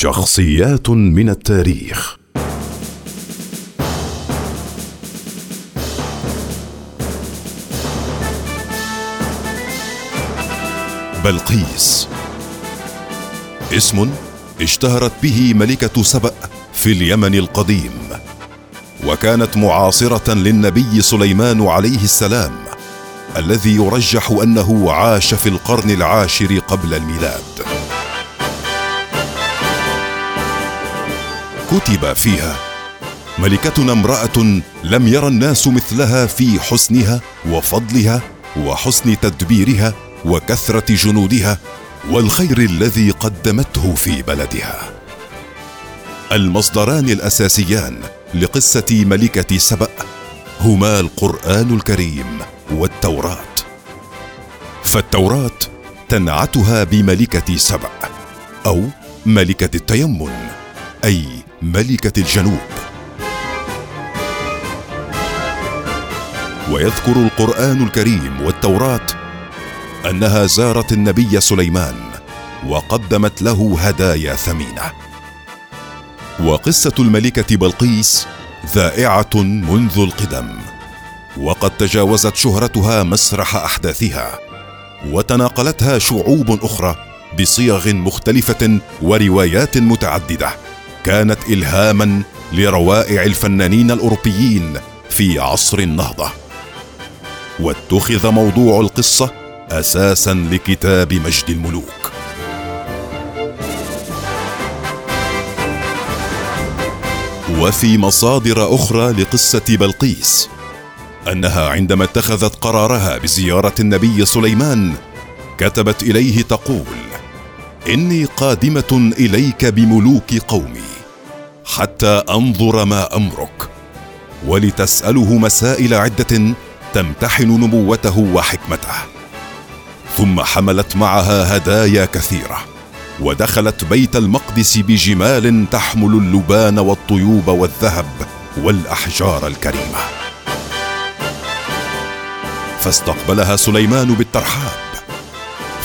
شخصيات من التاريخ. بلقيس. اسم اشتهرت به ملكة سبأ في اليمن القديم وكانت معاصرة للنبي سليمان عليه السلام الذي يرجح أنه عاش في القرن العاشر قبل الميلاد. كتب فيها. ملكتنا امرأة لم ير الناس مثلها في حسنها وفضلها وحسن تدبيرها وكثرة جنودها والخير الذي قدمته في بلدها. المصدران الأساسيان لقصة ملكة سبأ هما القرآن الكريم والتوراة. فالتوراة تنعتها بملكة سبأ أو ملكة التيمن أي ملكة الجنوب. ويذكر القرآن الكريم والتوراة أنها زارت النبي سليمان وقدمت له هدايا ثمينة. وقصة الملكة بلقيس ذائعة منذ القدم وقد تجاوزت شهرتها مسرح أحداثها وتناقلتها شعوب أخرى بصيغ مختلفة وروايات متعددة. كانت الهاما لروائع الفنانين الأوروبيين في عصر النهضة. واتخذ موضوع القصة أساسا لكتاب مجد الملوك. وفي مصادر أخرى لقصة بلقيس أنها عندما اتخذت قرارها بزيارة النبي سليمان كتبت إليه تقول إني قادمة إليك بملوك قومي. حتى أنظر ما أمرك. ولتسأله مسائل عدة تمتحن نبوته وحكمته. ثم حملت معها هدايا كثيرة ودخلت بيت المقدس بجمال تحمل اللبان والطيوب والذهب والأحجار الكريمة. فاستقبلها سليمان بالترحاب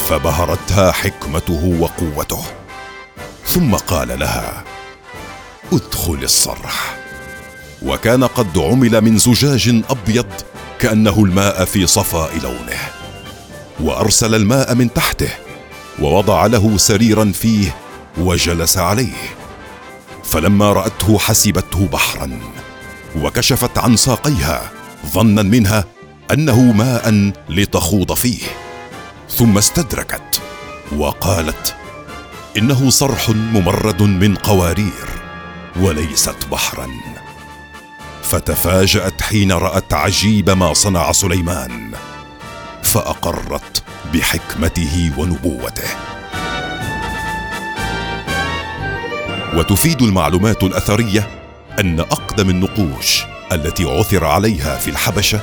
فبهرتها حكمته وقوته. ثم قال لها أدخل الصرح. وكان قد عمل من زجاج أبيض كأنه الماء في صفاء لونه. وأرسل الماء من تحته ووضع له سريرا فيه وجلس عليه. فلما رأته حسبته بحرا وكشفت عن ساقيها ظنا منها أنه ماء لتخوض فيه. ثم استدركت وقالت إنه صرح ممرد من قوارير. وليست بحرا. فتفاجأت حين رأت عجيب ما صنع سليمان فأقرت بحكمته ونبوته. وتفيد المعلومات الأثرية أن أقدم النقوش التي عثر عليها في الحبشة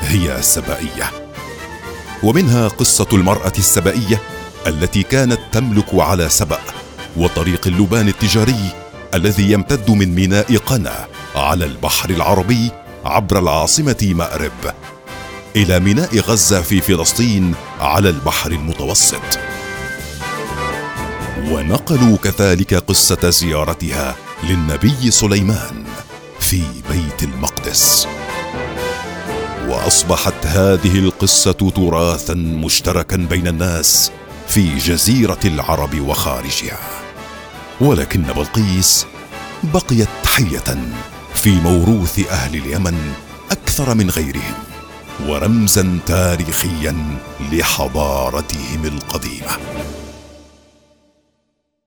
هي السبائية. ومنها قصة المرأة السبائية التي كانت تملك على سبأ وطريق اللبان التجاري الذي يمتد من ميناء قنا على البحر العربي عبر العاصمة مأرب إلى ميناء غزة في فلسطين على البحر المتوسط. ونقلوا كذلك قصة زيارتها للنبي سليمان في بيت المقدس. وأصبحت هذه القصة تراثا مشتركا بين الناس في جزيرة العرب وخارجها. ولكن بلقيس بقيت حيه في موروث أهل اليمن أكثر من غيرهم ورمزا تاريخيا لحضارتهم القديمة.